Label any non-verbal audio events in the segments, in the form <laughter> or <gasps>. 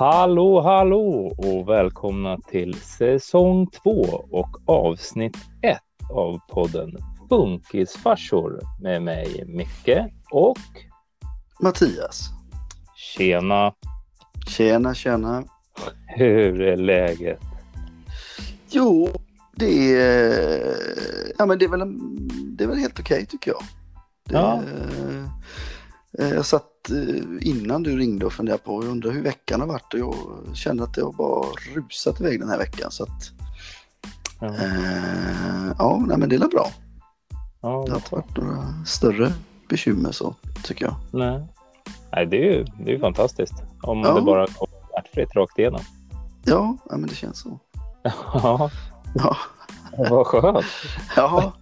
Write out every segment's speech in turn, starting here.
Hallå, hallå och välkomna till säsong två och avsnitt ett av podden Funkisfarsor med mig Micke och Mattias. Tjena! Tjena, tjena. Hur är läget? Jo, det är, ja, men det är, väl, det är väl helt okej tycker jag. Det, Ja. eh, Jag satt eh, innan du ringde och funderade på, jag undrar hur veckan har varit och jag kände att det har bara rusat iväg den här veckan. Så att, Ja, eh, ja, nej, men det är bra. ja, Det har inte varit några större bekymmer så, tycker jag. nej. nej, det är ju det är fantastiskt om Ja. det bara går smärtfritt rakt igenom. Ja, ja men det känns så. <laughs> Ja, Ja, vad skönt. <laughs> ja.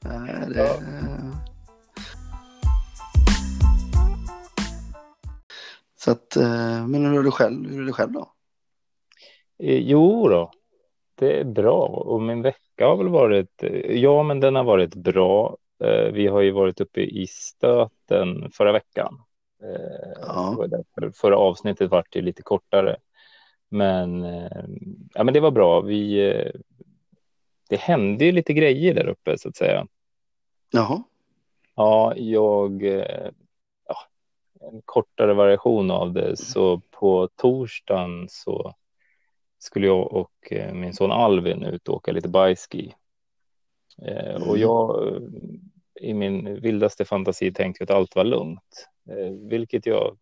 Nej, det, Så att, eh, men hur är det själv, hur är det själv då? Eh, Jo då, det är bra och min vecka har väl varit, eh, ja men den har varit bra. Vi har ju varit uppe i stöten förra veckan. Ja. Förra avsnittet vart ju lite kortare. Men, ja, men det var bra. Vi, det hände ju lite grejer där uppe så att säga. Jaha, Ja, jag, ja, en kortare variation av det. Så på torsdagen så skulle jag och eh, min son Alvin ut och åka lite bikeski. Eh, Och Mm. jag eh, i min vildaste fantasi tänkte att allt var lugnt, vilket jag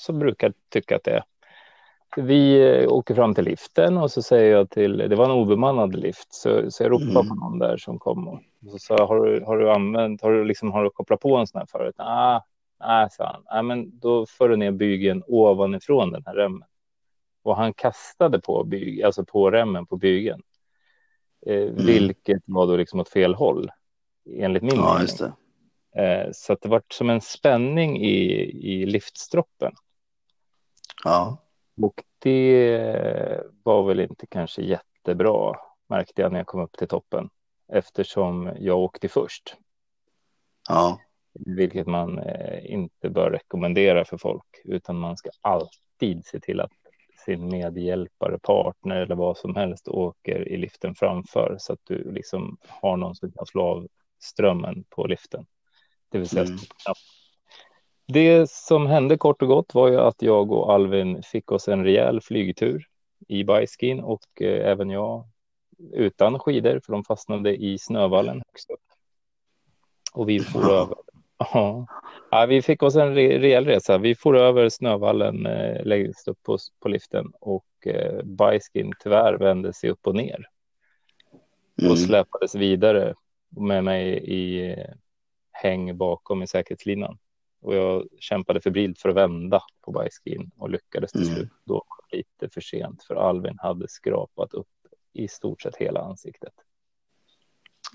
som brukar tycka att det är. Vi åker fram till liften och så säger jag till, det var en obemannad lift, så, så jag ropade Mm. på någon där som kom och, så sa har du, har du använt, har du liksom, har du kopplat på en sån här förut? Ah, nej, han. Nej, men då för du ner bygeln ovanifrån den här remmen. Och han kastade på, byg, alltså på remmen på bygeln. Eh, Vilket var då liksom åt fel håll, enligt min ja mening. Eh, så det var som en spänning i, i liftstroppen. Ja, Och det var väl inte kanske jättebra, märkte jag när jag kom upp till toppen. Eftersom jag åkte först, ja, vilket man eh, inte bör rekommendera för folk, utan man ska alltid se till att sin medhjälpare, partner eller vad som helst åker i liften framför så att du liksom har någon som kan slå av strömmen på liften. Det vill säga Mm. stoppknapp. Det som hände kort och gott var ju att jag och Alvin fick oss en rejäl flygtur i bajskin och eh, även jag utan skidor för de fastnade i snövallen högst upp. Och vi Ja. <laughs> över. Ja. ja, vi fick oss en re- rejäl resa. Vi får över snövallen eh, längst upp på, på liften och eh, bajskin tyvärr vände sig upp och ner mm. och släpades vidare med mig i eh, häng bakom i säkerhetslinan. Och jag kämpade febrilt för att vända på bajskin och lyckades till Mm. slut. Då lite för sent för Alvin hade skrapat upp i stort sett hela ansiktet.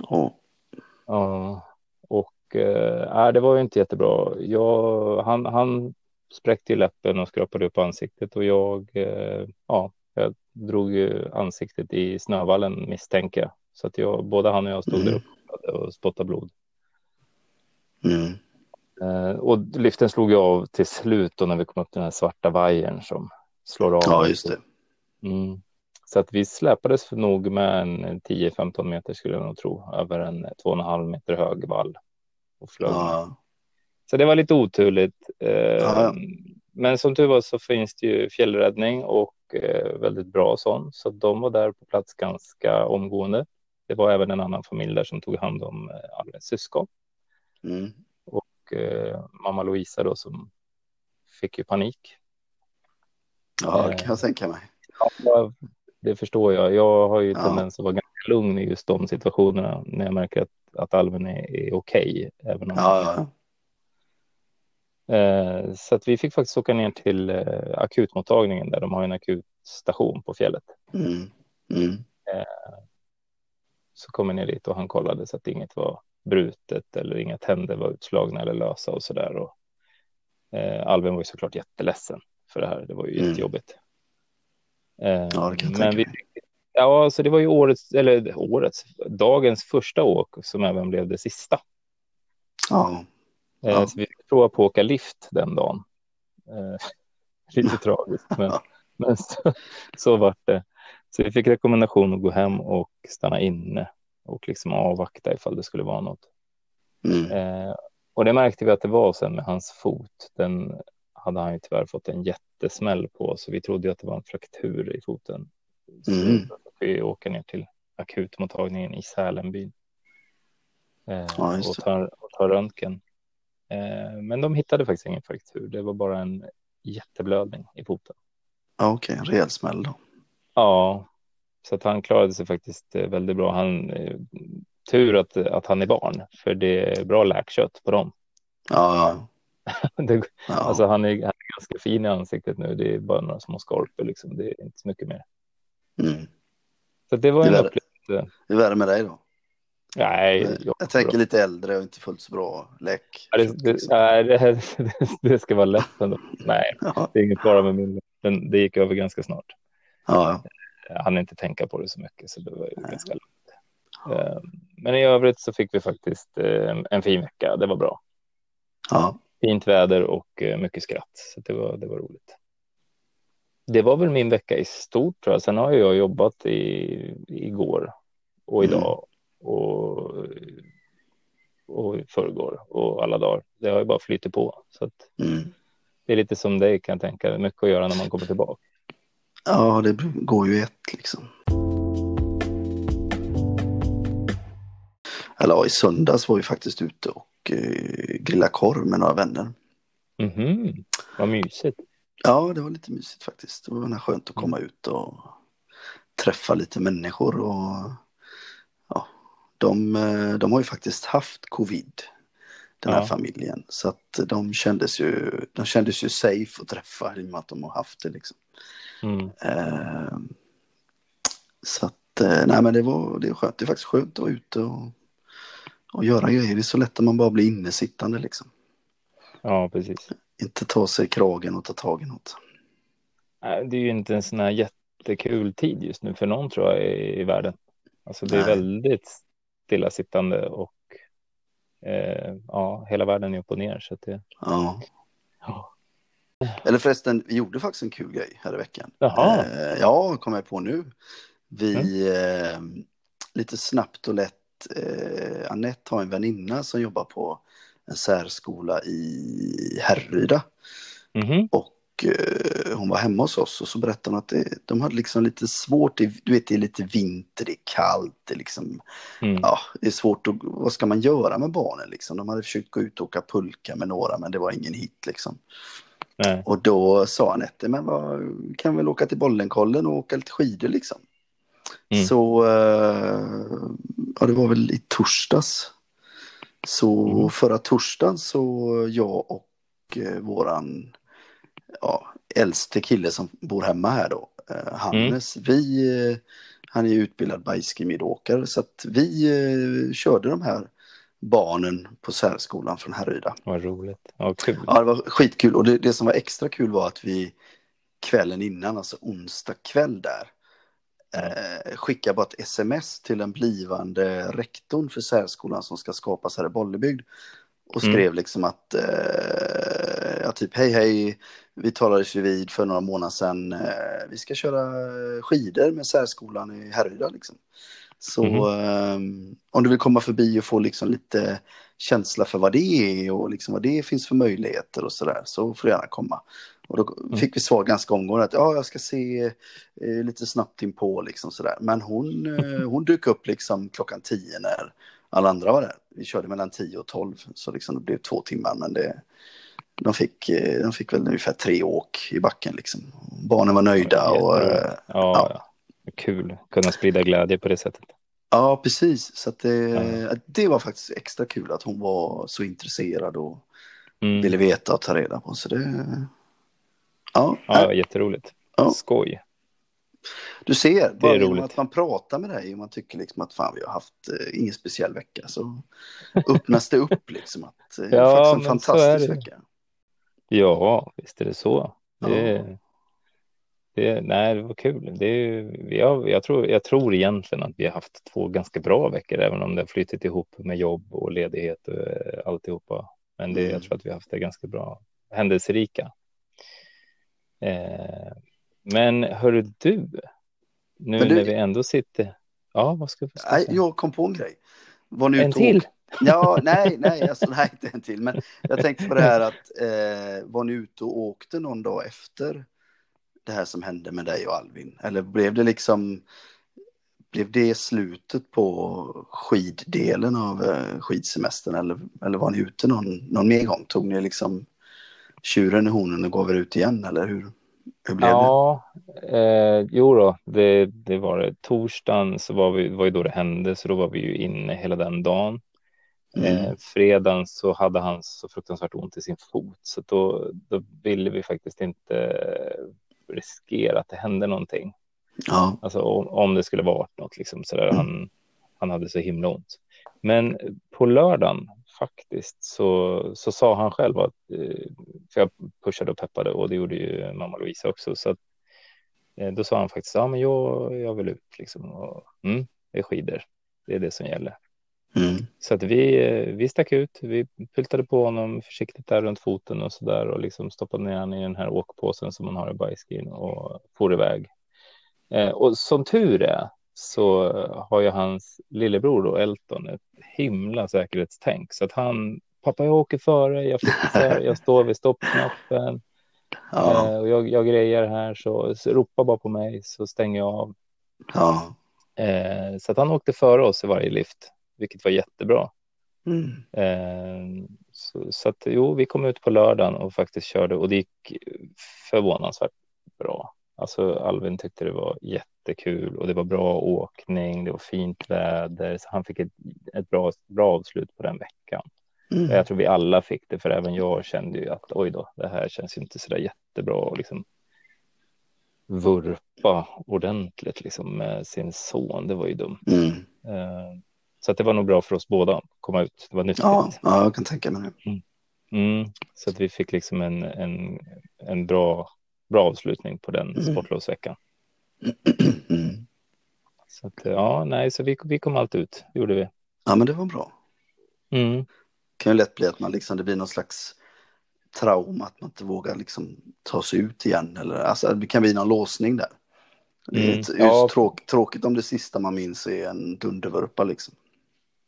ja. Ja, och äh, det var ju inte jättebra. Jag, han, han spräckte ju läppen och skrapade upp ansiktet och jag, eh, ja, jag drog ju ansiktet i snövallen misstänker jag. Så att jag, både han och jag stod Mm. där uppe och spottade blod. Mm. Eh, och liften slog ju av till slut då när vi kom upp till den här svarta vajern som slår av. ja, just det. Mm. Så att vi släpades nog med en 10-15 meter skulle jag nog tro över en 2,5 meter hög vall. Och flög. Ja, Så det var lite oturligt. Ja. Men som tur var så finns det ju fjällräddning och eh, väldigt bra sån. Så de var där på plats ganska omgående. Det var även en annan familj där som tog hand om eh, Alvins syskon. mm. Och eh, mamma Louisa då som fick ju panik. ja det kan jag tänka mig. Ja, det förstår jag. Jag har ju Ja. tendens att vara lugn i just de situationerna när jag märker att, att Alvin är, är okej. även om Ja, ja. Eh, så att vi fick faktiskt åka ner till eh, akutmottagningen där de har en akutstation på fjället. Mm. Mm. Så kom vi ner dit och han kollade så att inget var brutet eller inga tänder var utslagna eller lösa och så där. Och, eh, Alvin var ju såklart jätteledsen för det här. Det var ju Mm. jättejobbigt. Eh, Ja, jag men vi, mig. Ja, så det var ju årets, eller årets, dagens första åk som även blev det sista. Ja, Eh, Ja. Så vi fick prova på att åka lift den dagen. Eh, <laughs> lite tragiskt, men, men så, så var det. Så vi fick rekommendation att gå hem och stanna inne och liksom avvakta ifall det skulle vara något. Mm. Eh, och det märkte vi att det var sen med hans fot. Den hade han ju tyvärr fått en jättesmäll på, så vi trodde att det var en fraktur i foten. Mm. vi åker ner till akutmottagningen i Sälenbyn eh, Ja, och, tar, och tar röntgen. Eh, men de hittade faktiskt ingen fraktur. Det var bara en jätteblödning i foten. Ja, okej, en rejäl smäll då. Ja, så att han klarade sig faktiskt eh, väldigt bra. Han, eh, tur att, att han är barn, för det är bra läkkött på dem. Ja, <laughs> Det, ja. Alltså han är, han är ganska fin i ansiktet nu. Det är bara några små skorpor liksom. Det är inte så mycket mer. Mm. Så det var en upplevelse. Hur är det med dig då? Nej, Jag, jag, jag tänker lite äldre och inte fullt så bra läck. Ja, det, det, nej, det, <laughs> det ska vara lätt ändå. Nej, <laughs> Ja, det är inget fara med min. Den, det gick över ganska snart. ja, Jag hann inte tänka på det så mycket så det var ju ganska lätt. Eh, Men i övrigt så fick vi faktiskt eh, en fin vecka. Det var bra. ja. Fint väder och eh, mycket skratt. Så det var, det var roligt. Det var väl min vecka i stort tror jag. Sen har jag jobbat i, igår och Mm. idag och, och i förrgår och alla dagar. Det har ju bara flyttat på. Så Mm. det är lite som dig kan jag tänka. Mycket att göra när man kommer tillbaka. ja, det går ju ett liksom. Eller ja, i söndags var vi faktiskt ute och eh, grillade korv med några vänner. Mhm, vad mysigt. Ja, det var lite mysigt faktiskt. Det var skönt att komma ut och träffa lite människor. Och, ja, de, eh, de har ju faktiskt haft covid, den här Ja. familjen. Så att de kändes, ju, de kändes ju safe att träffa i och med att de har haft det. Liksom. Mm. Eh, så att, eh, nej men det var, det är skönt. Det är faktiskt skönt att vara ute och, och göra grejer. Det är så lätt att man bara blir innesittande liksom. Ja, precis. Inte ta sig kragen och ta tag i något. Det är ju inte en sån här jättekul tid just nu för någon tror jag i, i världen. Alltså det är Nej. väldigt stillasittande och eh, ja, hela världen är upp och ner. Så att det, Ja. ja. Eller förresten, vi gjorde faktiskt en kul grej här i veckan. Jaha. Eh, ja, kommer jag på nu. Vi, eh, lite snabbt och lätt, eh, Annette har en väninna som jobbar på en särskola i Härryda. Mhm. Och eh, hon var hemma hos oss och så berättade hon att det, de hade liksom lite svårt, det- du vet det är lite vinter, det är kallt, det är liksom, Mm. ja, det är svårt att, vad ska man göra med barnen liksom? De hade försökt gå ut och åka pulka med några men det var ingen hit liksom. Nej. Och då sa Anette, men vad, kan vi väl åka till Bollenkollen och åka lite skidor liksom. Mm. Så, eh, ja det var väl i torsdags. Så Mm. förra torsdagen så jag och eh, våran ja, äldste kille som bor hemma här då, eh, Hannes, vi, eh, han är utbildad bajskimidåkare så att vi körde de här barnen på särskolan från Härryda. Vad roligt. Ja, kul. Ja, det var skitkul och det, det som var extra kul var att vi kvällen innan, alltså onsdag kväll där, eh, skickade bara ett sms till den blivande rektorn för särskolan som ska skapas här i Bollebygd och Mm. skrev liksom att, eh, ja, typ hej hej, vi talades ju vid för några månader sedan, eh, vi ska köra skidor med särskolan i Härryda liksom. Så Mhm. eh, om du vill komma förbi och få liksom lite känsla för vad det är och liksom vad det finns för möjligheter och sådär så får du gärna komma. Och då fick vi svar ganska omgående att ja, jag ska se eh, lite snabbt in på liksom sådär. Men hon, eh, hon dök upp liksom klockan tio när alla andra var där. Vi körde mellan tio och tolv så liksom det blev två timmar men det, de, fick, eh, de fick väl ungefär tre åk i backen liksom. Barnen var nöjda och eh, ja, ja. Kul. Kunna sprida glädje på det sättet. Ja, precis. Så det, Ja. det var faktiskt extra kul att hon var så intresserad och Mm. ville veta och ta reda på. Så det... Ja, Ja, det jätteroligt. Ja. Skoj. du ser, bara genom roligt. att man pratar med dig och man tycker liksom att fan vi har haft eh, ingen speciell vecka så öppnas det upp liksom att eh, det <laughs> Ja, faktiskt en är fantastisk det. vecka. Ja, visst är det så. Ja. Det, det, nej, det var kul. Det, har, jag, tror, jag tror egentligen att vi har haft två ganska bra veckor, även om det har flyttit ihop med jobb och ledighet och eh, alltihopa. Men det, Mm. jag tror att vi har haft det ganska bra, händelserika. Eh, men hörru du, nu du- när vi ändå sitter. Ja, vad ska vi säga? jag kom på en grej. Var ni En och till? Ja, nej, nej, alltså, nej, inte en till. Men jag tänkte på det här att eh, var ni ute och åkte någon dag efter det här som hände med dig och Alvin? Eller blev det liksom, blev det slutet på skiddelen av eh, skidsemestern? Eller, eller var ni ute någon, någon mer gång? Tog ni liksom tjuren i hornen och gav er ut igen? Eller hur, hur blev det? Ja, eh, jo då, det, det var det. Torsdagen så var vi, det var ju då det hände, så då var vi ju inne hela den dagen. Mm. Eh, fredagen så hade han så fruktansvärt ont i sin fot, så då, då ville vi faktiskt inte riskera att det hände någonting. Ja, Alltså om, om det skulle varit något liksom sådär. Han, han hade så himla ont. Men på lördagen faktiskt så, så sa han själv att, eh, för jag pushade och peppade och det gjorde ju mamma Louisa också. Så att, eh, då sa han faktiskt, ja men jag, jag vill ut liksom. Och, mm, det är skidor, det är det som gäller. mm. Så att vi, eh, vi stack ut, vi pultade på honom försiktigt där runt foten och så där och liksom stoppade ner honom i den här åkpåsen som man har i bajskin och for iväg. Eh, och som tur är så har ju hans lillebror då, Elton, ett himla säkerhetstänk. Så att han, pappa jag åker före, jag fixar, <laughs> jag står vid stoppknappen ja, eh, och jag, jag grejer här så, så ropa bara på mig så stänger jag av. ja. Eh, så att han åkte före oss i varje lift, vilket var jättebra. Mm. Eh, så, så att jo, vi kom ut på lördagen och faktiskt körde och det gick förvånansvärt bra. Alltså Alvin tyckte det var jättekul och det var bra åkning, det var fint väder, så han fick ett, ett bra, bra avslut på den veckan. Mm. Jag tror vi alla fick det, för även jag kände ju att oj då, det här känns ju inte så där jättebra och liksom vurpa ordentligt liksom med sin son. Det var ju dumt. Mm. Eh, så att det var nog bra för oss båda att komma ut. Det var nyttigt. Ja, ja, jag kan tänka mig det. Mm, så att vi fick liksom en, en, en bra, bra avslutning på den Mm. sportlovsveckan. Mm. Så att, ja, nej, så vi, vi kom allt ut, gjorde vi. Ja, men det var bra. Mm. Det kan ju lätt bli att man liksom, det blir någon slags trauma, att man inte vågar liksom ta sig ut igen. Eller, alltså, det kan bli någon låsning där. Det är Mm, ja. tråk, tråkigt om det sista man minns är en dundervurpa liksom.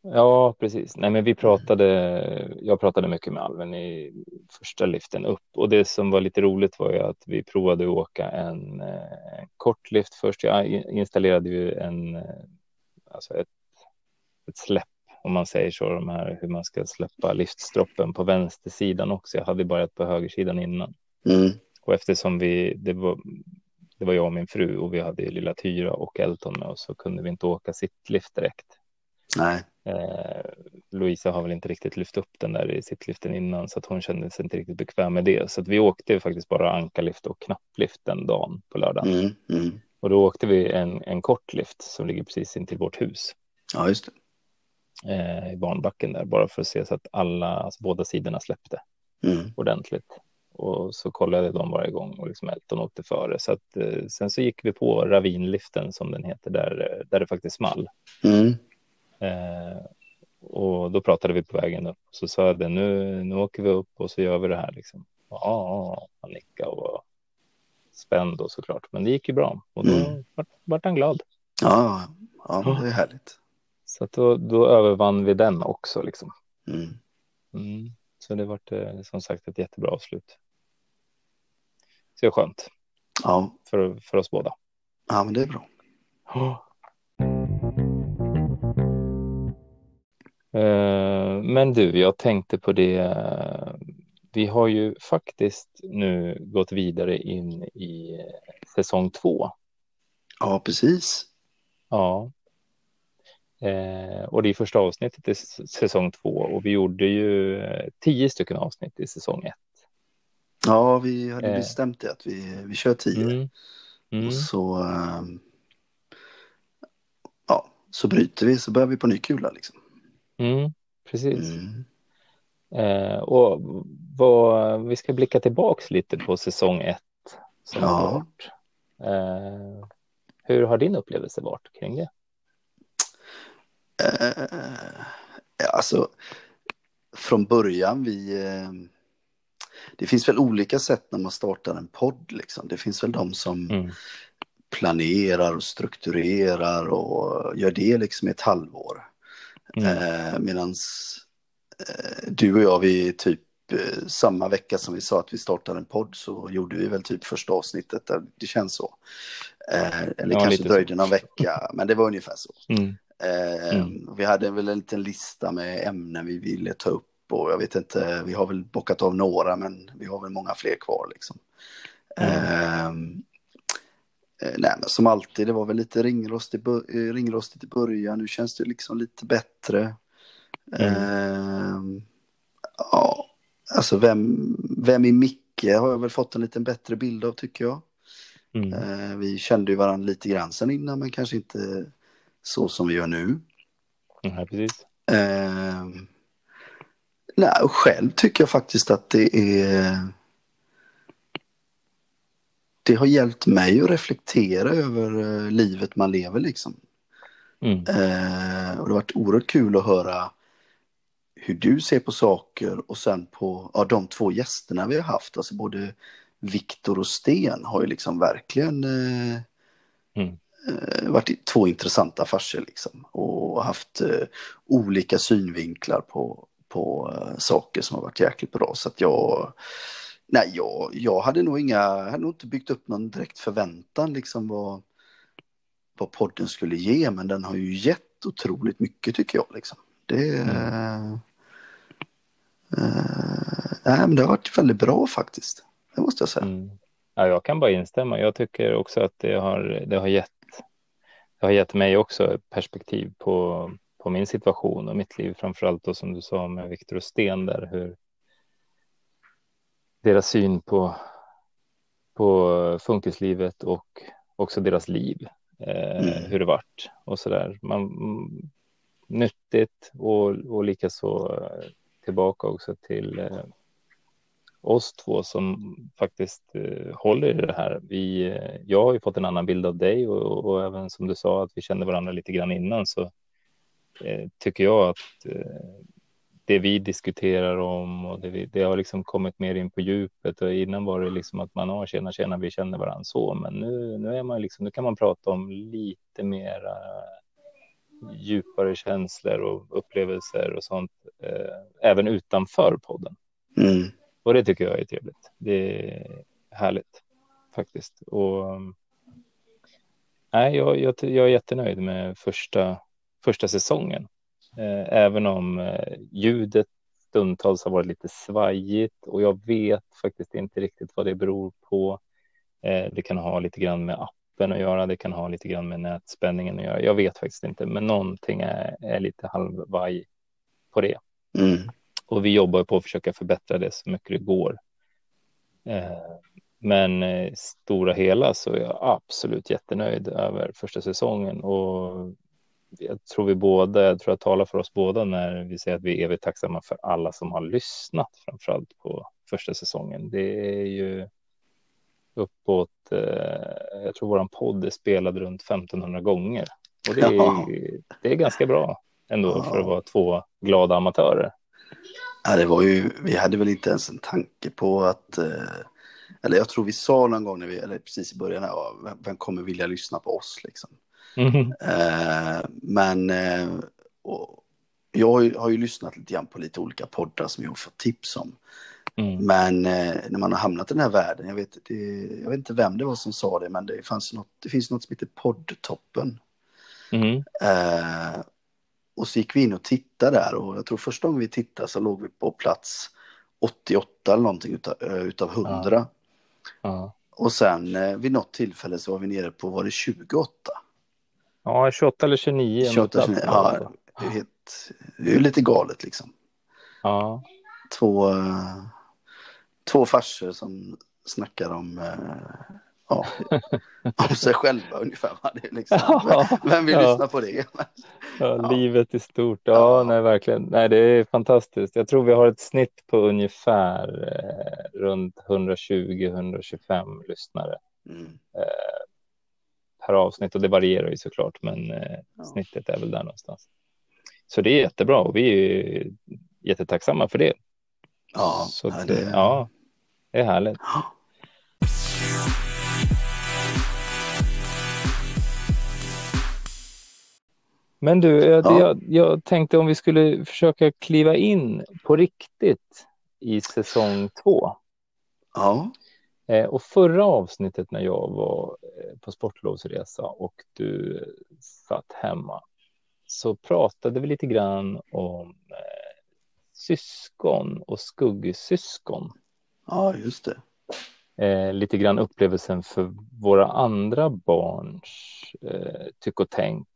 Ja, precis. Nej, men vi pratade, jag pratade mycket med Alven i första liften upp och det som var lite roligt var ju att vi provade att åka en eh, kort lift först. Jag in- installerade ju en, eh, alltså ett, ett släpp om man säger så, de här hur man ska släppa liftstroppen på vänstersidan också. Jag hade bara ett på högersidan innan. Mm. Och eftersom vi, det var, det var jag och min fru och vi hade ju lilla Tyra och Elton med oss så kunde vi inte åka sittlift direkt. Nej. Eh, Louisa har väl inte riktigt lyft upp den där i sittliften innan så att hon kände sig inte riktigt bekväm med det. Så att vi åkte faktiskt bara ankarlift och knapplift den dagen på lördagen. Mm. Mm. Och då åkte vi en, en kort lift som ligger precis intill vårt hus Ja, just det. eh, i barnbacken där bara för att se så att alla, alltså båda sidorna släppte Mm. ordentligt. Och så kollade de varje gång och liksom Elton åkte före. Så att, eh, sen så gick vi på ravinliften som den heter där, eh, där det faktiskt small. Eh, och då pratade vi på vägen upp. Så sa jag det, nu, nu åker vi upp och så gör vi det här. Liksom. Ja, han nickade och var spänd och såklart. Men det gick ju bra och då Mm. vart, vart han glad. Ja, ja, det är härligt. Så att då, då övervann vi den också. Liksom. Mm. Mm. Så det vart eh, som sagt ett jättebra avslut. Så det är skönt Ja. för, för oss båda. ja, men det är bra. Eh, Men du, jag tänkte på det. eh, Vi har ju faktiskt nu gått vidare in i eh, säsong två. Ja, precis. Ja. Eh, Och det är första avsnittet i säsong två och vi gjorde ju eh, tio stycken avsnitt i säsong ett. Ja, vi hade Eh. bestämt det att vi, vi kör tio. Mm. Mm. Och så, ja, så bryter vi, så börjar vi på ny kula liksom. Mm. Precis. Mm. Eh, och vad, vi ska blicka tillbaks lite på säsong ett som Ja. har varit. Eh, hur har din upplevelse varit kring det? Eh, ja, alltså, från början vi... Eh, det finns väl olika sätt när man startar en podd. Liksom. Det finns väl de som Mm. planerar och strukturerar och gör det liksom i ett halvår. Mm. Eh, Medan eh, du och jag, vi typ eh, samma vecka som vi sa att vi startade en podd så gjorde vi väl typ första avsnittet. Där det känns så. Eh, eller Ja, kanske lite så. dröjde någon vecka, men det var ungefär så. Mm. Mm. Vi hade väl en liten lista med ämnen vi ville ta upp och jag vet inte, vi har väl bockat av några men vi har väl många fler kvar liksom. Mm. Eh, nej, men som alltid, det var väl lite ringrost i, bör- eh, ringrostigt i början, nu känns det liksom lite bättre. Mm. Eh, ja, alltså vem, vem är Micke har jag väl fått en lite bättre bild av tycker jag. Mm. Eh, vi kände ju varandra lite grann sen innan men kanske inte så som vi gör nu. Mm, precis. Eh, nej, och själv tycker jag faktiskt att det är... Det har hjälpt mig att reflektera över eh, livet man lever liksom. Mm. Eh, och det har varit oerhört kul att höra hur du ser på saker och sen på ja, de två gästerna vi har haft, alltså både Viktor och Sten har ju liksom verkligen eh, Mm. eh, varit två intressanta farser liksom och haft eh, olika synvinklar på, på eh, saker som har varit jäkligt bra. Så att jag, nej, jag, jag hade nog inga, jag hade nog inte byggt upp någon direkt förväntan liksom vad, vad podden skulle ge, men den har ju gett otroligt mycket tycker jag liksom. Det, eh, eh, nej, men det har varit väldigt bra faktiskt. Det måste jag säga. Mm. Ja, jag kan bara instämma. Jag tycker också att det har, det har, gett, det har gett mig också perspektiv på, på min situation och mitt liv, framförallt då som du sa med Viktor och Sten där, hur deras syn på, på funkislivet och också deras liv, eh, Mm. hur det vart och så där. Man, nyttigt och, och likaså eh, tillbaka också till eh, oss två som faktiskt eh, håller i det här. Vi, eh, jag har ju fått en annan bild av dig och, och även som du sa att vi kände varandra lite grann innan så eh, tycker jag att det vi diskuterar om och det, vi, det har liksom kommit mer in på djupet och innan var det liksom att man har tjena tjena vi känner varandra så men nu, nu är man liksom nu kan man prata om lite mera djupare känslor och upplevelser och sånt eh, även utanför podden. Mm. Och det tycker jag är trevligt. Det är härligt faktiskt. Och nej, jag, jag, jag är jättenöjd med första, första säsongen. Eh, även om eh, ljudet stundtals har varit lite svajigt och jag vet faktiskt inte riktigt vad det beror på. Eh, det kan ha lite grann med appen att göra. Det kan ha lite grann med nätspänningen att göra. Jag vet faktiskt inte, men någonting är, är lite halvvaj på det. Mm. Och vi jobbar på att försöka förbättra det så mycket det går. Men stora hela så är jag absolut jättenöjd över första säsongen och jag tror vi båda, jag tror jag talar för oss båda när vi säger att vi är evigt tacksamma för alla som har lyssnat framförallt på första säsongen. Det är ju uppåt, eh, jag tror våran podd är spelad runt 1500 gånger och det Ja. är, det är ganska bra ändå Ja. för att vara två glada amatörer. Ja, det var ju, vi hade väl inte ens en tanke på att, eh, eller jag tror vi sa någon gång när vi, eller precis i början, här, ja, vem, vem kommer vilja lyssna på oss liksom. Eh, men eh, jag har ju, har ju lyssnat lite grann på lite olika poddar som jag har fått tips om. Mm. Men eh, när man har hamnat i den här världen, jag vet, det, jag vet inte vem det var som sa det, men det, fanns något, det finns något som heter poddtoppen. Eh, och så gick vi in och tittade där och jag tror första gången vi tittade så låg vi på plats 88 eller någonting utav, utav 100. Ja. Och sen vid något tillfälle så var vi nere på, var det 28? Ja, 28 eller 29. om 28 det 29, är ja, det är, helt, det är lite galet liksom. ja. Två, eh, två farser som snackar om, eh, ja, <laughs> om sig själva ungefär. Det är liksom, vem, vill Ja. lyssna på det? Ja, livet är stort. Ja, nej, verkligen. Nej, det är fantastiskt. Jag tror vi har ett snitt på ungefär eh, runt 120-125 lyssnare Mm. Per avsnitt och det varierar ju såklart, men eh, Ja. snittet är väl där någonstans. Så det är jättebra och vi är ju jättetacksamma för det. Ja, Så det, ja, Det är härligt. Men du, jag, Ja. jag, jag tänkte om vi skulle försöka kliva in på riktigt i säsong två. Ja, och förra avsnittet när jag var eh, på sportlovsresa och du eh, satt hemma så pratade vi lite grann om eh, syskon och skuggsyskon. ja just det. Eh, lite grann upplevelsen för våra andra barns eh, tyck och tänk.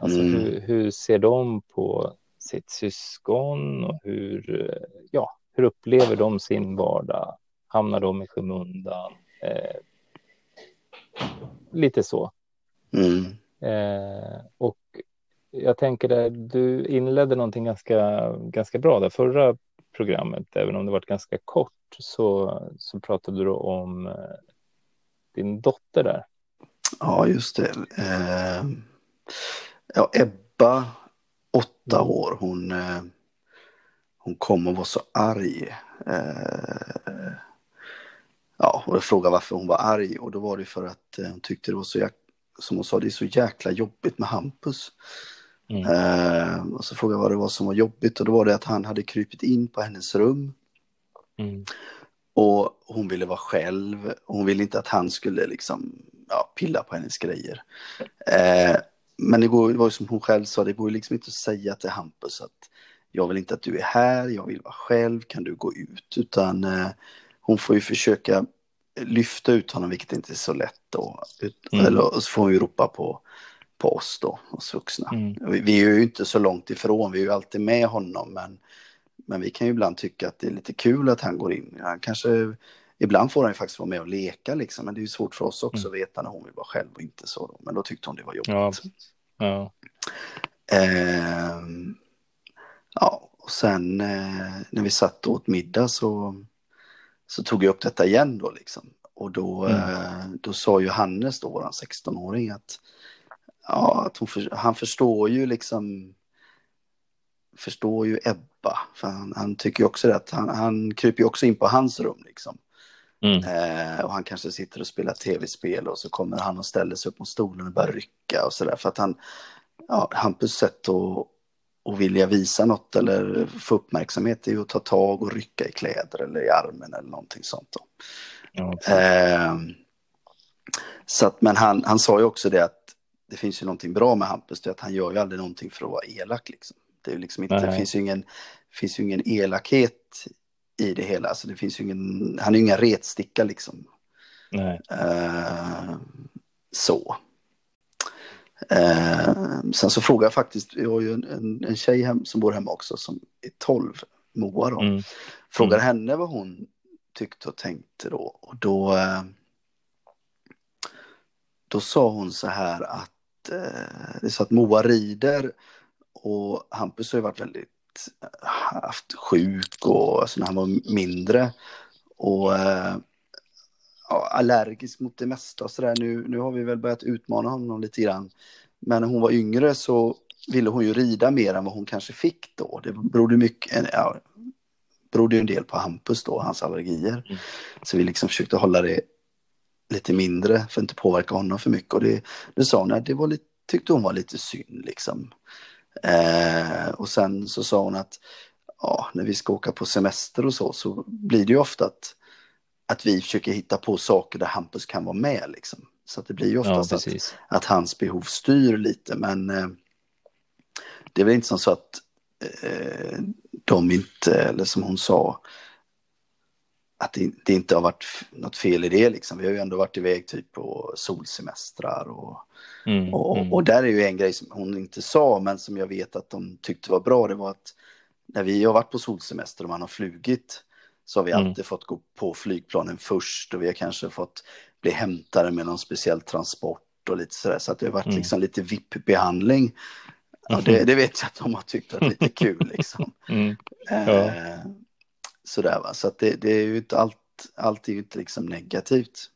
Alltså Mm. hur, hur ser de på sitt syskon och hur, eh, ja, hur upplever de sin vardag? Hamnar de i skymundan? Eh, lite så. Mm. Eh, och jag tänker där, du inledde någonting ganska, ganska bra där förra programmet, även om det var ganska kort så, så pratade du om eh, din dotter där. Ja, just det. Eh, ja, Ebba, åtta år, hon, eh, hon kom och var så arg. Ja, och jag frågade varför hon var arg och då var det för att eh, hon tyckte det var så jäkla, som hon sa, det är så jäkla jobbigt med Hampus. Mm. Eh, och så frågade jag vad det var som var jobbigt och då var det att han hade krypit in på hennes rum Mm. och hon ville vara själv. Hon ville inte att han skulle liksom, ja, pilla på hennes grejer. Eh, men det, går, det var ju som hon själv sa, det går ju liksom inte att säga till Hampus att jag vill inte att du är här, jag vill vara själv, kan du gå ut? Utan eh, hon får ju försöka lyfta ut honom, vilket inte är så lätt då. Ut, Mm. Eller och så får hon ju ropa på, på oss då, oss vuxna. Mm. Vi, vi är ju inte så långt ifrån, vi är ju alltid med honom, men, men vi kan ju ibland tycka att det är lite kul att han går in. Han kanske, ibland får han ju faktiskt vara med och leka liksom, men det är ju svårt för oss också att veta när hon vill vara själv och inte så. Då. Men då tyckte hon det var jobbigt. Ja. Ja. Ehm, ja, och sen eh, när vi satt och åt middag så, så tog jag upp detta igen då liksom. Och då, Mm. eh, då sa ju Hannes då, våran 16-åring, att, ja, att för, han förstår ju liksom, förstår ju Ebba. För han, han tycker ju också det att han, han kryper ju också in på hans rum liksom. Mm. Eh, och han kanske sitter och spelar tv-spel och så kommer han och ställer sig upp mot stolen och börjar rycka och sådär. För att han, ja, Hampus sätt att, att vilja visa något eller få uppmärksamhet är ju att ta tag och rycka i kläder eller i armen eller någonting sånt. Ja. Eh, så att, men han, han sa ju också det att det finns ju någonting bra med Hampus, det är att han gör ju aldrig någonting för att vara elak. Liksom. Det, är liksom inte, det finns ju ingen, finns ju ingen elakhet i det hela. Alltså det finns ingen, han är ju ingen retsticka liksom. Nej. Eh, så. Eh, sen så frågade jag faktiskt, jag har ju en, en, en tjej hem, som bor hemma också som är 12, Moa då. Mm. Frågade henne vad hon tyckte och tänkte då. Och då, eh, då sa hon så här att eh, det är så att Moa rider och Hampus har ju varit väldigt eh, haft sjuk och alltså när han var mindre. Och eh, allergisk mot det mesta och sådär. Nu, nu har vi väl börjat utmana honom lite grann. Men när hon var yngre så ville hon ju rida mer än vad hon kanske fick då. Det berodde mycket, ja, berodde ju en del på Hampus då, hans allergier. Mm. Så vi liksom försökte hålla det lite mindre för att inte påverka honom för mycket. Och det, det sa hon att det var lite, tyckte hon var lite synd liksom. Eh, och sen så sa hon att ja, när vi ska åka på semester och så, så blir det ju ofta att, att vi försöker hitta på saker där Hampus kan vara med liksom. Så att det blir ju Ja, oftast att, precis. att hans behov styr lite, men eh, det är väl inte som så att eh, de inte, eller som hon sa, att det, det inte har varit något fel i det liksom. Vi har ju ändå varit iväg typ på solsemestrar och, Mm. och, Mm. och där är ju en grej som hon inte sa, men som jag vet att de tyckte var bra, det var att när vi har varit på solsemester och man har flugit så har vi Mm. alltid fått gå på flygplanen först och vi har kanske fått bli hämtade med någon speciell transport och lite sådär. Så att det har varit Mm. liksom lite VIP-behandling. Ja, det, det vet jag att de har tyckt varit lite kul liksom. <laughs> Mm. Eh, sådär va, så att det, det är ju inte allt, allt är ju inte liksom negativt.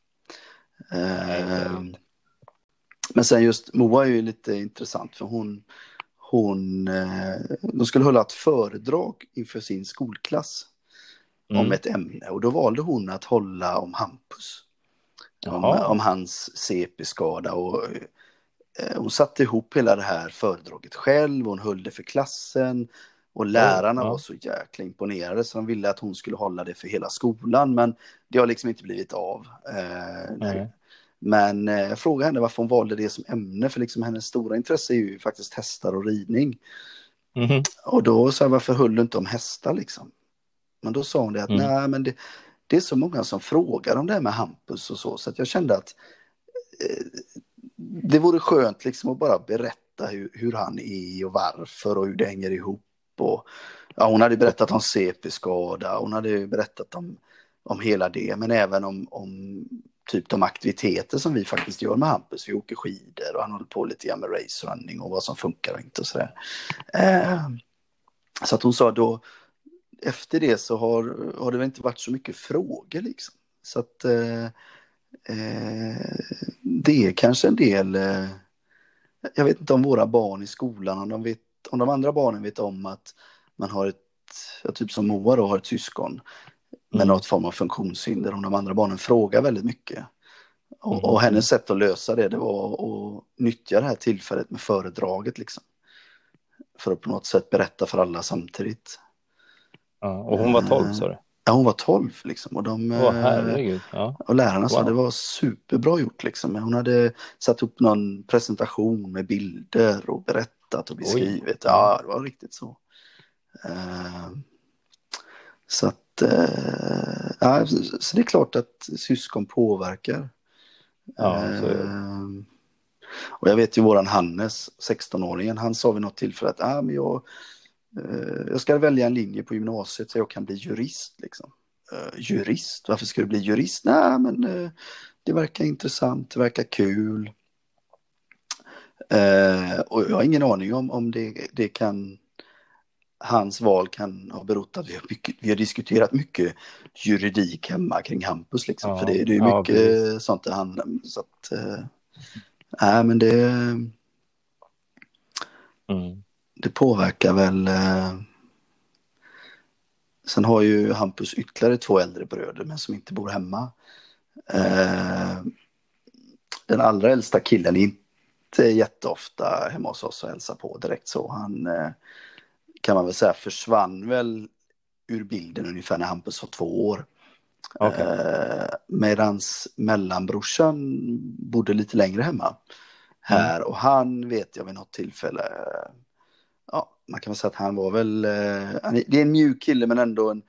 Eh, men sen just Moa är ju lite intressant för hon, hon, eh, de skulle hålla ett föredrag inför sin skolklass. Mm. om ett ämne och då valde hon att hålla om Hampus. Om, om, hans CP-skada och eh, hon satte ihop hela det här föredraget själv, hon höll det för klassen och lärarna ja. var så jäkla imponerade så de ville att hon skulle hålla det för hela skolan men det har liksom inte blivit av. Eh, men eh, jag frågade henne varför hon valde det som ämne för liksom hennes stora intresse är ju faktiskt hästar och ridning. Mm. Och då sa jag varför höll du inte om hästar liksom? Men då sa hon det att mm. nej men det, det, är så många som frågar om det här med Hampus och så så att jag kände att eh, det vore skönt liksom att bara berätta hur, hur han är och varför och hur det hänger ihop. Och, ja, hon hade berättat om CP-skada, hon hade berättat om, om hela det, men även om, om typ de aktiviteter som vi faktiskt gör med Hampus. Vi åker skidor och han håller på lite grann med racerunning och vad som funkar och inte och sådär. Eh, så att hon sa då, efter det så har, har det väl inte varit så mycket frågor liksom. Så att eh, eh, det är kanske en del, eh, jag vet inte om våra barn i skolan, om de, vet, om de andra barnen vet om att man har ett, ja, typ som Moa då har ett syskon med mm. något form av funktionshinder, om de andra barnen frågar väldigt mycket. Och, mm. och hennes sätt att lösa det, det var att nyttja det här tillfället med föredraget liksom. För att på något sätt berätta för alla samtidigt. Ja, och hon var 12 sa du? Ja, hon var 12 liksom. Och, de, oh. Ja. och lärarna wow. sa det var superbra gjort liksom. Hon hade satt upp någon presentation med bilder och berättat och beskrivit. Oj. Ja, det var riktigt så. Uh, så att, ja, så det är klart att syskon påverkar. Ja, uh, och jag vet ju våran Hannes, 16-åringen, han sa vid något tillfälle att ah, men jag Eh, jag ska välja en linje på gymnasiet så jag kan bli jurist. Liksom. Uh, jurist? Varför ska du bli jurist? Nej, men uh, det verkar intressant, det verkar kul. Och jag har ingen aning om, om det, det kan hans val kan ha berott att vi har, mycket, vi har diskuterat mycket juridik hemma kring Hampus. Liksom, ja, för det, det är mycket ja, sånt det handlar om. Så att, äh, men det... Mm det påverkar väl. Eh... Sen har ju Hampus ytterligare två äldre bröder men som inte bor hemma. Eh... Den allra äldsta killen är inte jätteofta hemma hos oss och hälsar på direkt så. Han eh, kan man väl säga försvann väl ur bilden ungefär när Hampus var två år. Okay. Eh, medans mellanbrorsan bodde lite längre hemma här mm. och han vet jag vid något tillfälle ja, man kan väl säga att han var väl, eh, det är en mjuk kille men ändå en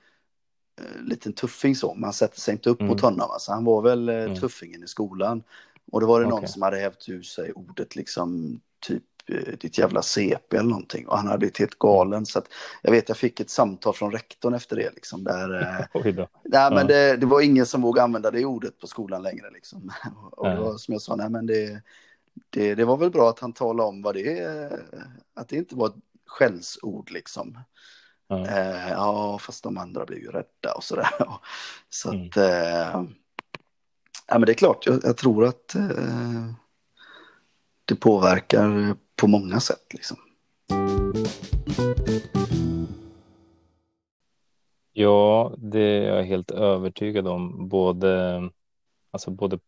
eh, liten tuffing så, man sätter sig inte upp mm. mot honom. Alltså, han var väl eh, mm. tuffingen i skolan. Och då var det okay. någon som hade hävt ur sig ordet liksom typ eh, ditt jävla CP eller någonting. Och han hade blivit helt galen. Så att, jag vet, jag fick ett samtal från rektorn efter det. Liksom, där, eh, <laughs> nej, men det, det, var ingen som vågade använda det ordet på skolan längre. Liksom. <laughs> och det var, som jag sa, nej, men det, det, det var väl bra att han talade om vad det är, att det inte var ett skällsord liksom. Mm. Eh, ja, fast de andra blir ju rädda och sådär. <laughs> Så mm. att, eh, ja men det är klart, jag, jag tror att eh, det påverkar på många sätt liksom. Ja, det är jag helt övertygad om. Både, alltså både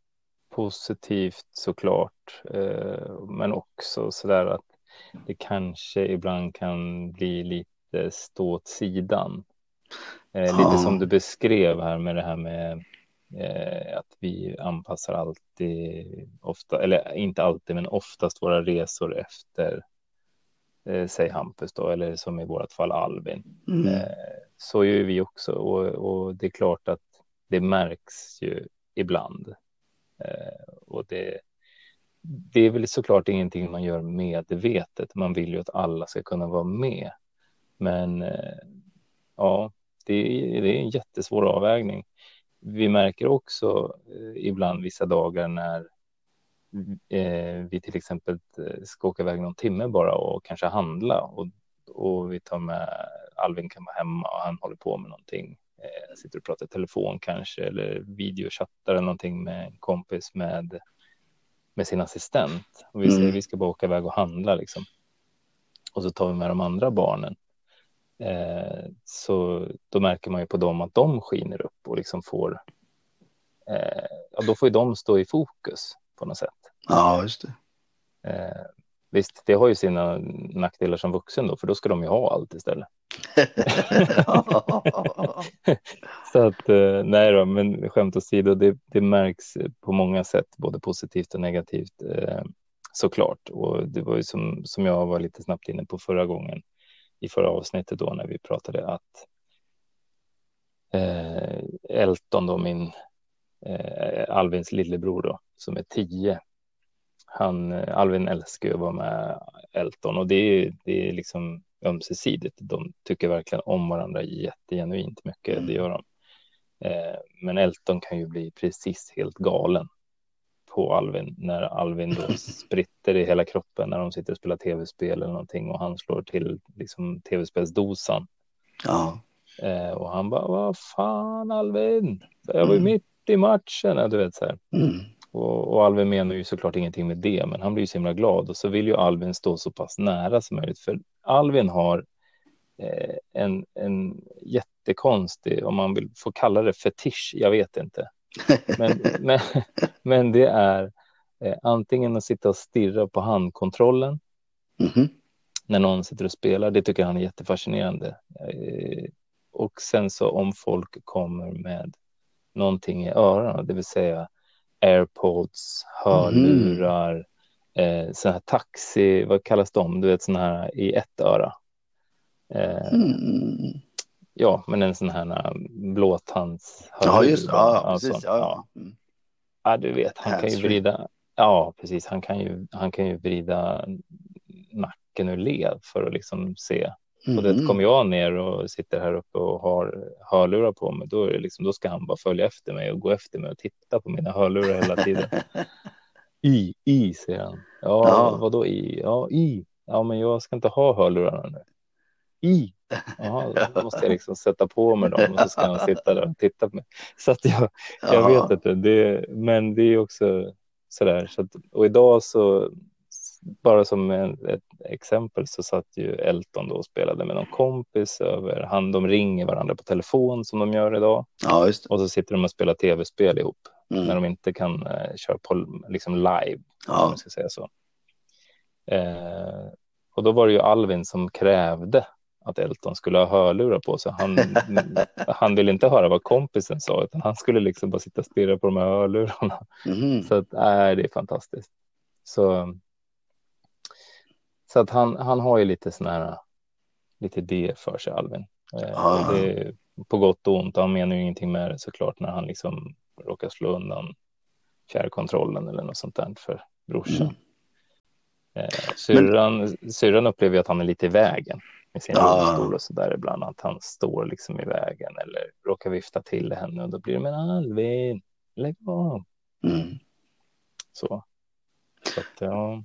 positivt såklart, eh, men också sådär att det kanske ibland kan bli lite stå åt sidan. Eh, lite som du beskrev här med det här med eh, att vi anpassar alltid, ofta, eller inte alltid, men oftast våra resor efter, eh, säg Hampus då, eller som i vårt fall Albin. Mm. Eh, så gör vi också och, och, det är klart att det märks ju ibland. Eh, och det, det är väl såklart ingenting man gör medvetet. Man vill ju att alla ska kunna vara med. Men eh, ja, det är, det är en jättesvår avvägning. Vi märker också eh, ibland vissa dagar när eh, vi till exempel ska åka iväg någon timme bara och kanske handla och, och vi tar med Alvin kan vara hemma och han håller på med någonting. sitter och pratar i telefon kanske eller videochattar eller någonting med en kompis med med sin assistent och vi säger mm. vi ska bara åka iväg och handla liksom. Och så tar vi med de andra barnen. Eh, så då märker man ju på dem att de skiner upp och liksom får, eh, ja, då får ju de stå i fokus på något sätt. Ja, just det. Eh, visst, det har ju sina nackdelar som vuxen då, för då ska de ju ha allt istället. <laughs> så att, eh, nej då, men skämt åsido, det, det märks på många sätt, både positivt och negativt eh, såklart. Och det var ju som, som jag var lite snabbt inne på förra gången i förra avsnittet då när vi pratade att eh, Elton då, min eh, Alvins lillebror då, som är tio. Han, eh, Alvin älskar ju att vara med Elton och det är, det är liksom ömsesidigt. De tycker verkligen om varandra jättegenuint mycket, det gör de. Eh, men Elton kan ju bli precis helt galen på Alvin när Alvin då <laughs> spritter i hela kroppen när de sitter och spelar tv-spel eller någonting och han slår till liksom tv-spelsdosan. Ja. Eh, och han bara, vad fan Alvin, jag var ju mm. mitt i matchen, du vet så här. Mm. Och, och, Alvin menar ju såklart ingenting med det, men han blir ju så himla glad och så vill ju Alvin stå så pass nära som möjligt, för Alvin har eh, en, en jättekonstig, om man vill få kalla det fetisch, jag vet inte. Men, <laughs> men, men det är eh, antingen att sitta och stirra på handkontrollen mm -hmm. när någon sitter och spelar. Det tycker han är jättefascinerande. Eh, och sen så om folk kommer med någonting i öronen, det vill säga airpods, hörlurar, mm. eh, här taxi, vad kallas de? Du vet sån här i ett öra. Eh, mm ja, men en sån här äh, blåtands. Ja, just. Ja, alltså, precis. Ja, ja. Mm. ja, du vet, han kan ju vrida. Ja, precis. Han kan ju, han kan ju vrida nacken ur led för att liksom se. Mm. Och det mm. kommer jag ner och sitter här uppe och har hörlurar på mig, då, är det liksom, då ska han bara följa efter mig och gå efter mig och titta på mina hörlurar hela tiden. <laughs> I, i, säger han. Ja, ja. vadå i? Ja, i. Ja, men jag ska inte ha hörlurarna nu. I. Jaha, då måste jag liksom sätta på mig dem och så ska han sitta där och titta på mig. Så att jag, jag vet inte, det, men det är också sådär. Så att, och idag så, bara som en, ett exempel så satt ju Elton då och spelade med någon kompis över, han, de ringer varandra på telefon som de gör idag. Ja, just Och så sitter de och spelar tv-spel ihop mm. när de inte kan eh, köra på liksom live, ja. om man ska säga så. Eh, och då var det ju Alvin som krävde att Elton skulle ha hörlurar på sig. Han, <laughs> han ville inte höra vad kompisen sa, utan han skulle liksom bara sitta och stirra på de här hörlurarna. Mm. Så att, äh, det är fantastiskt. Så, så att han, han har ju lite sån här, lite det för sig, Alvin. Ah. Det på gott och ont. Han menar ju ingenting med det såklart när han liksom råkar slå undan fjärrkontrollen eller något sånt där för brorsan. Mm. Eh, syrran, Men... syrran upplever att han är lite i vägen med sin ja. rullstol och så där ibland att han står liksom i vägen eller råkar vifta till henne och då blir det men Alvin, lägg av. Mm. Så. så att, ja.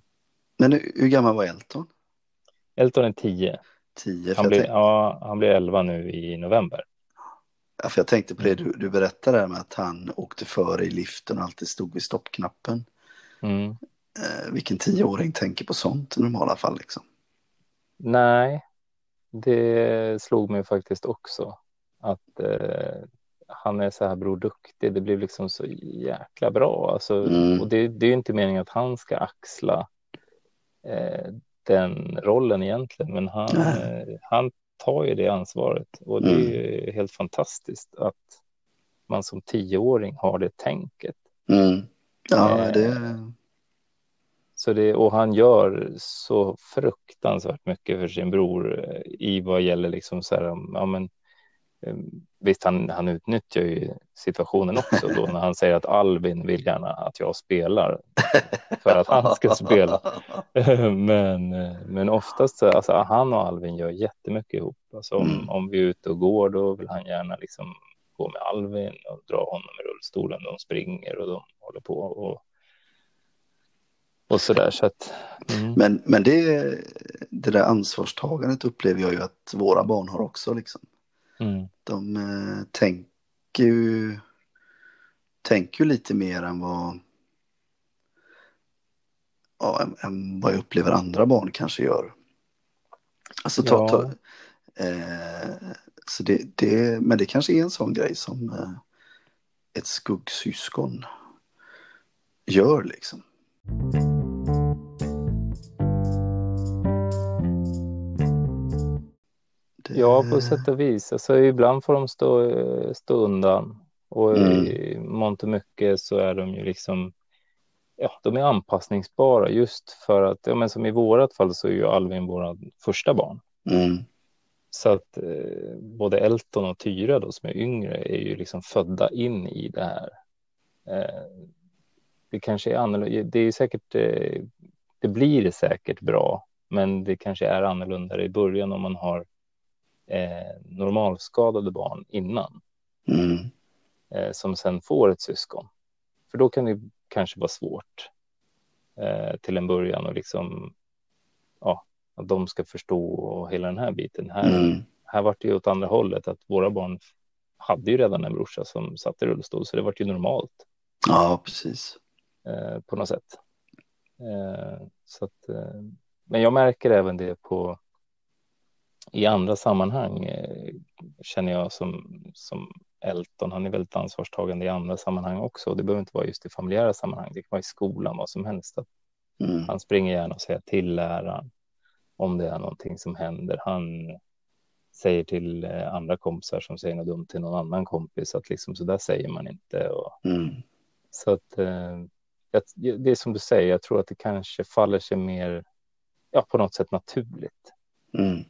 Men hur gammal var Elton? Elton är tio. Tio, han, blir, ja, han blir elva nu i november. Ja, för jag tänkte på det du, du berättade med att han åkte före i liften och alltid stod vid stoppknappen. Mm. Eh, vilken tioåring tänker på sånt i normala fall liksom? Nej, det slog mig faktiskt också att eh, han är så här bror duktig. Det blir liksom så jäkla bra. Alltså, mm. Och det, det är inte meningen att han ska axla den rollen egentligen, men han, eh, han tar ju det ansvaret och det mm. är helt fantastiskt att man som tioåring har det tänket. Mm. Ja, eh, det så det, och han gör så fruktansvärt mycket för sin bror eh, i vad gäller liksom så här, ja men eh, visst han, han utnyttjar ju situationen också då när han säger att Alvin vill gärna att jag spelar för att han ska spela. men, eh, men oftast, alltså han och Alvin gör jättemycket ihop. Alltså om, mm. om vi är ute och går då vill han gärna liksom gå med Alvin och dra honom i rullstolen. De springer och de håller på och och så där. Så att, mm. Men, men det, det där ansvarstagandet upplever jag ju att våra barn har också. Liksom. Mm. De eh, tänker ju tänker ju lite mer än vad ja, än, än vad jag upplever andra barn kanske gör. Alltså ta, ja. ta Eh, så det, det, men det kanske är en sån grej som eh, ett skuggsyskon gör liksom. Det... Ja, på sätt och vis. Alltså, ibland får de stå, stå undan och mm. i mångt och mycket så är de ju liksom ja, de är anpassningsbara just för att, ja, men som i vårat fall så är ju Alvin våra första barn. Mm. Så att eh, både Elton och Tyra då som är yngre är ju liksom födda in i det här. Eh, det kanske är annorlunda, det är säkert, eh, det blir säkert bra, men det kanske är annorlunda i början om man har eh, normalskadade barn innan. Mm. Eh, som sen får ett syskon. För då kan det kanske vara svårt eh, till en början och liksom ja, att de ska förstå och hela den här biten. Här, mm. här var det ju åt andra hållet att våra barn hade ju redan en brorsa som satt i rullstol så det var ju normalt. Ja, precis. Eh, på något sätt. Eh, så att, eh, men jag märker även det på i andra sammanhang eh, känner jag som, som Elton, han är väldigt ansvarstagande i andra sammanhang också. Det behöver inte vara just i familjära sammanhang, det kan vara i skolan, vad som helst. Mm. Han springer gärna och säger till läraren om det är någonting som händer. Han säger till eh, andra kompisar som säger något dumt till någon annan kompis att liksom så där säger man inte. Och, mm. Så att eh, det är som du säger, jag tror att det kanske faller sig mer, ja, på något sätt naturligt. Mm.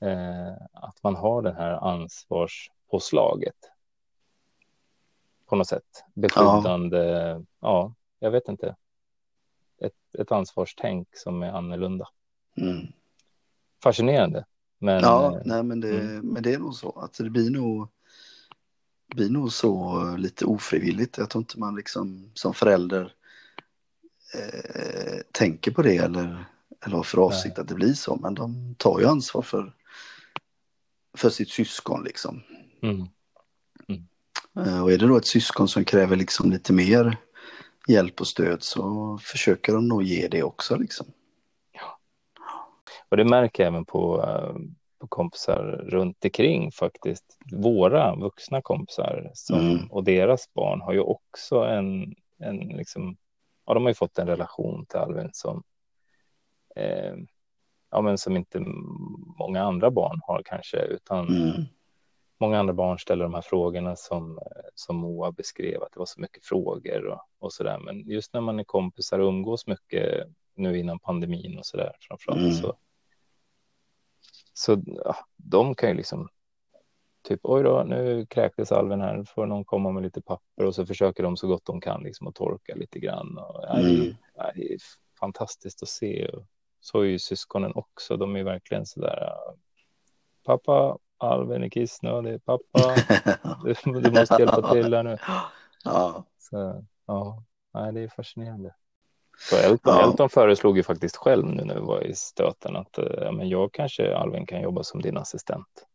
Eh, att man har det här ansvarspåslaget på något sätt. Beskyddande, ja, ja jag vet inte. Ett, ett ansvarstänk som är annorlunda. Mm. Fascinerande. Men, ja, eh, nej, men, det, mm. men det är nog så. Alltså, det blir nog, blir nog så lite ofrivilligt. Jag tror inte man liksom som förälder eh, tänker på det eller, eller har för avsikt nej. att det blir så. Men de tar ju ansvar för, för sitt syskon liksom. Mm. Eh, och är det då ett syskon som kräver liksom lite mer hjälp och stöd så försöker de nog ge det också liksom. Ja. Och det märker jag även på, eh, på kompisar runt omkring faktiskt. Våra vuxna kompisar som, mm. och deras barn har ju också en, en liksom, ja de har ju fått en relation till Alvin som eh, ja men som inte många andra barn har kanske utan mm många andra barn ställer de här frågorna som, som Moa beskrev, att det var så mycket frågor och, och så där. Men just när man är kompisar och umgås mycket nu innan pandemin och så där framförallt mm. så, så ja, de kan ju liksom typ oj då, nu kräktes alven här, får någon komma med lite papper och så försöker de så gott de kan liksom att torka lite grann. Och, ja, det, är, mm. det är fantastiskt att se. Och så är ju syskonen också, de är verkligen så där. Pappa, Alvin är kissnödig. Pappa, <laughs> du, du, måste hjälpa till här nu. Ja. Så, ja, nej, det är fascinerande. Så Elton, ja. Elton föreslog ju faktiskt själv nu när vi var i stöten att ja, men jag kanske Alvin kan jobba som din assistent.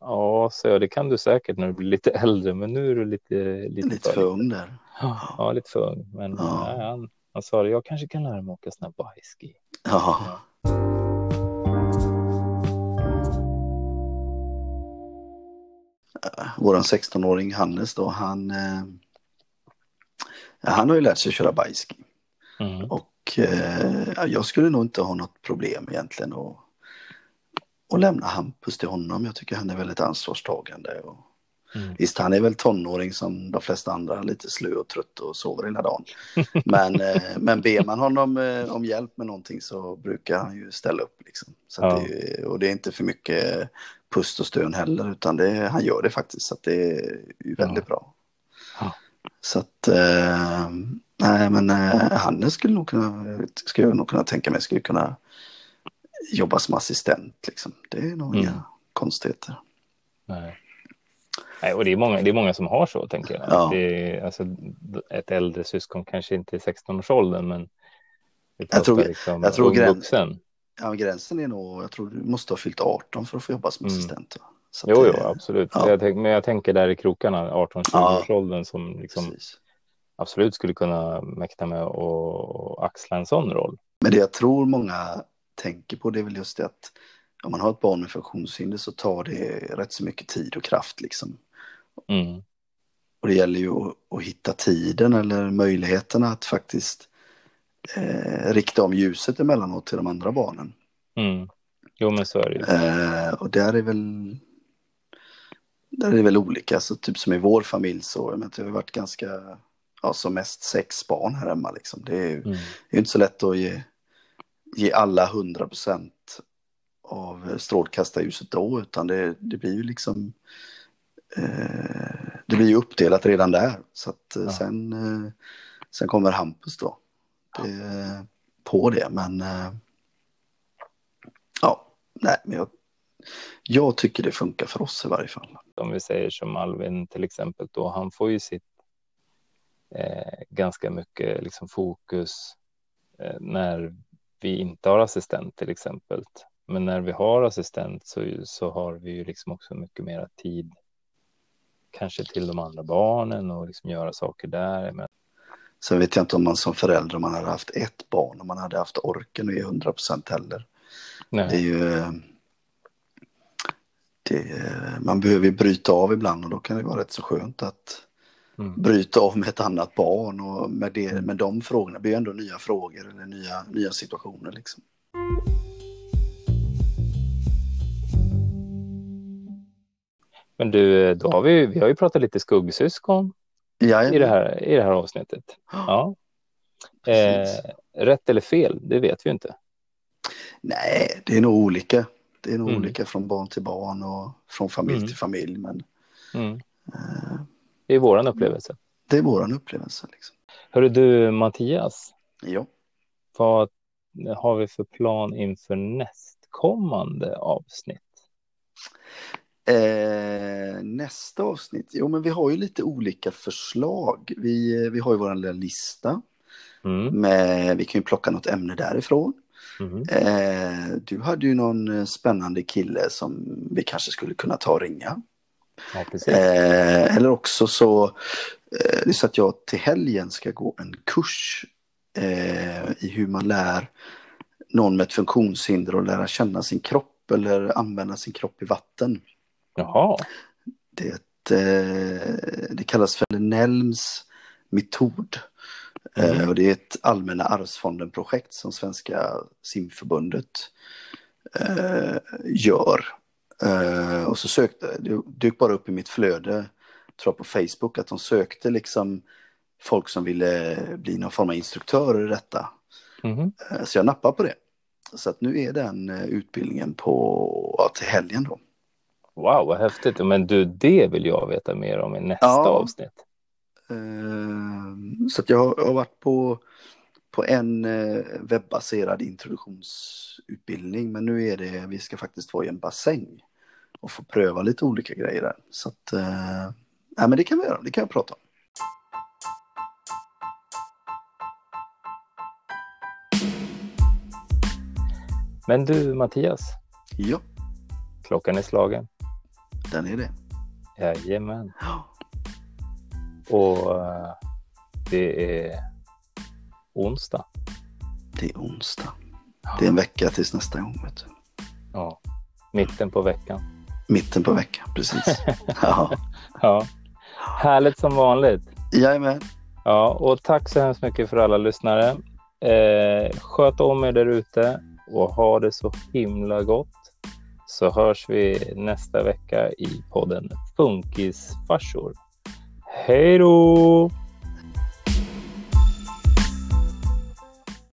Ja, så jag, det kan du säkert när du blir lite äldre, men nu är du lite... Lite, lite för ung där. Ja, lite för ung. Men ja. nej, han, han sa det, jag kanske kan lära mig åka sån här bajski. Ja. ja. våran 16-åring Hannes då, han, eh, han har ju lärt sig köra bajski. Mm. Och eh, jag skulle nog inte ha något problem egentligen att, att lämna Hampus till honom. Jag tycker han är väldigt ansvarstagande. Och, mm. Visst, han är väl tonåring som de flesta andra, lite slö och trött och sover hela dagen. <laughs> Men, eh, men ber man honom eh, om hjälp med någonting så brukar han ju ställa upp. Liksom. Så ja. det, och det är inte för mycket pust och stön heller, utan det, han gör det faktiskt. Så det är väldigt ja. bra. Ja. Så att, eh, nej men eh, Hannes skulle nog kunna, skulle jag nog kunna tänka mig, skulle kunna jobba som assistent liksom. Det är nog mm. inga konstigheter. Nej. Nej, och det är, många, det är många som har så, tänker jag. Ja. Det är, alltså, ett äldre syskon kanske inte i 16-årsåldern, men jag tror, liksom jag tror vuxen. Ja, gränsen är nog, jag tror du måste ha fyllt 18 för att få jobba som mm. assistent. Så jo, jo, absolut. Ja. Jag tänk, men jag tänker där i krokarna, 18-20 ja. som liksom absolut skulle kunna mäkta med och axla en sån roll. Men det jag tror många tänker på det är väl just det att om man har ett barn med funktionshinder så tar det rätt så mycket tid och kraft liksom. Mm. Och det gäller ju att, att hitta tiden eller möjligheterna att faktiskt eh, rikta om ljuset emellanåt till de andra barnen. Mm. Jo, men så är det ju. Eh, och där är väl där är det väl olika, så typ som i vår familj så, men det har varit ganska, ja som mest sex barn här hemma liksom. Det är ju Mm. det är inte så lätt att ge, ge alla 100 procent av strålkastarljuset då, utan det, det blir ju liksom det blir ju uppdelat redan där. Så att eh, Ja. sen, eh, sen kommer Hampus då det, på det, men eh, ja, nej, men jag, jag tycker det funkar för oss i varje fall. Om vi säger som Alvin till exempel då, han får ju sitt eh, ganska mycket liksom fokus eh, när vi inte har assistent till exempel. Men när vi har assistent så, så har vi ju liksom också mycket mera tid kanske till de andra barnen och liksom göra saker där. Men, Sen vet jag inte om man som förälder, om man hade haft ett barn, om man hade haft orken och ge 100 procent heller. Det är nej, ju... Det, man behöver ju bryta av ibland och då kan det vara rätt så skönt att mm, bryta av med ett annat barn och med, det, med de frågorna blir ju ändå nya frågor eller nya, nya situationer liksom. Men du, då har vi, vi har ju pratat lite skuggsyskon Ja, i det här, i det här avsnittet. Ja. <gasps> Eh, rätt eller fel, det vet vi inte. Nej, det är nog olika. Det är nog Mm. olika från barn till barn och från familj Mm. till familj. Men Mm. eh, Det är våran upplevelse. det är våran upplevelse. Liksom. Hörru du Mattias, Ja. vad har vi för plan inför nästkommande avsnitt? Eh, nästa avsnitt, jo men vi har ju lite olika förslag. Vi, vi har ju vår lilla lista. Mm. Med, vi kan ju plocka något ämne därifrån. Mm. Eh, du hade ju någon eh, spännande kille som vi kanske skulle kunna ta och ringa. Ja, precis. Eh, eller också så, eh, det är så att jag till helgen ska gå en kurs eh, i hur man lär någon med ett funktionshinder att lära känna sin kropp eller använda sin kropp i vatten. Jaha, Det, ett, eh, det kallas för Nelms metod. Eh, Mm. och det är ett Allmänna arvsfonden-projekt som Svenska simförbundet eh, gör. Och så sökte, det dök bara upp i mitt flöde, tror jag på Facebook, att de sökte liksom folk som ville bli någon form av instruktörer i detta. Eh, så jag nappar på det. Så att nu är den utbildningen på, ja, till helgen då. Wow vad häftigt. Men du, det vill jag veta mer om i nästa Ja. avsnitt. Eh, Så att jag har- varit på, på en eh, webbaserad introduktionsutbildning. Men nu är det, vi ska faktiskt vara i en bassäng. Och få pröva lite olika grejer där. Så att, eh, nej men det kan vi göra, det kan jag prata om. Men du Mattias, Ja, klockan är slagen. Den är det. Jajamän. Ja, Och eh, det är onsdag. Det är onsdag. Det är en vecka tills nästa gång. Vet du. Ja, mitten på veckan. Mitten på veckan, precis. <laughs> Ja, Ja, härligt som vanligt. Jajamän. Ja, och tack så hemskt mycket för alla lyssnare. Eh, sköt om er där ute och ha det så himla gott. Så hörs vi nästa vecka i podden Funkisfarsor. Hej då!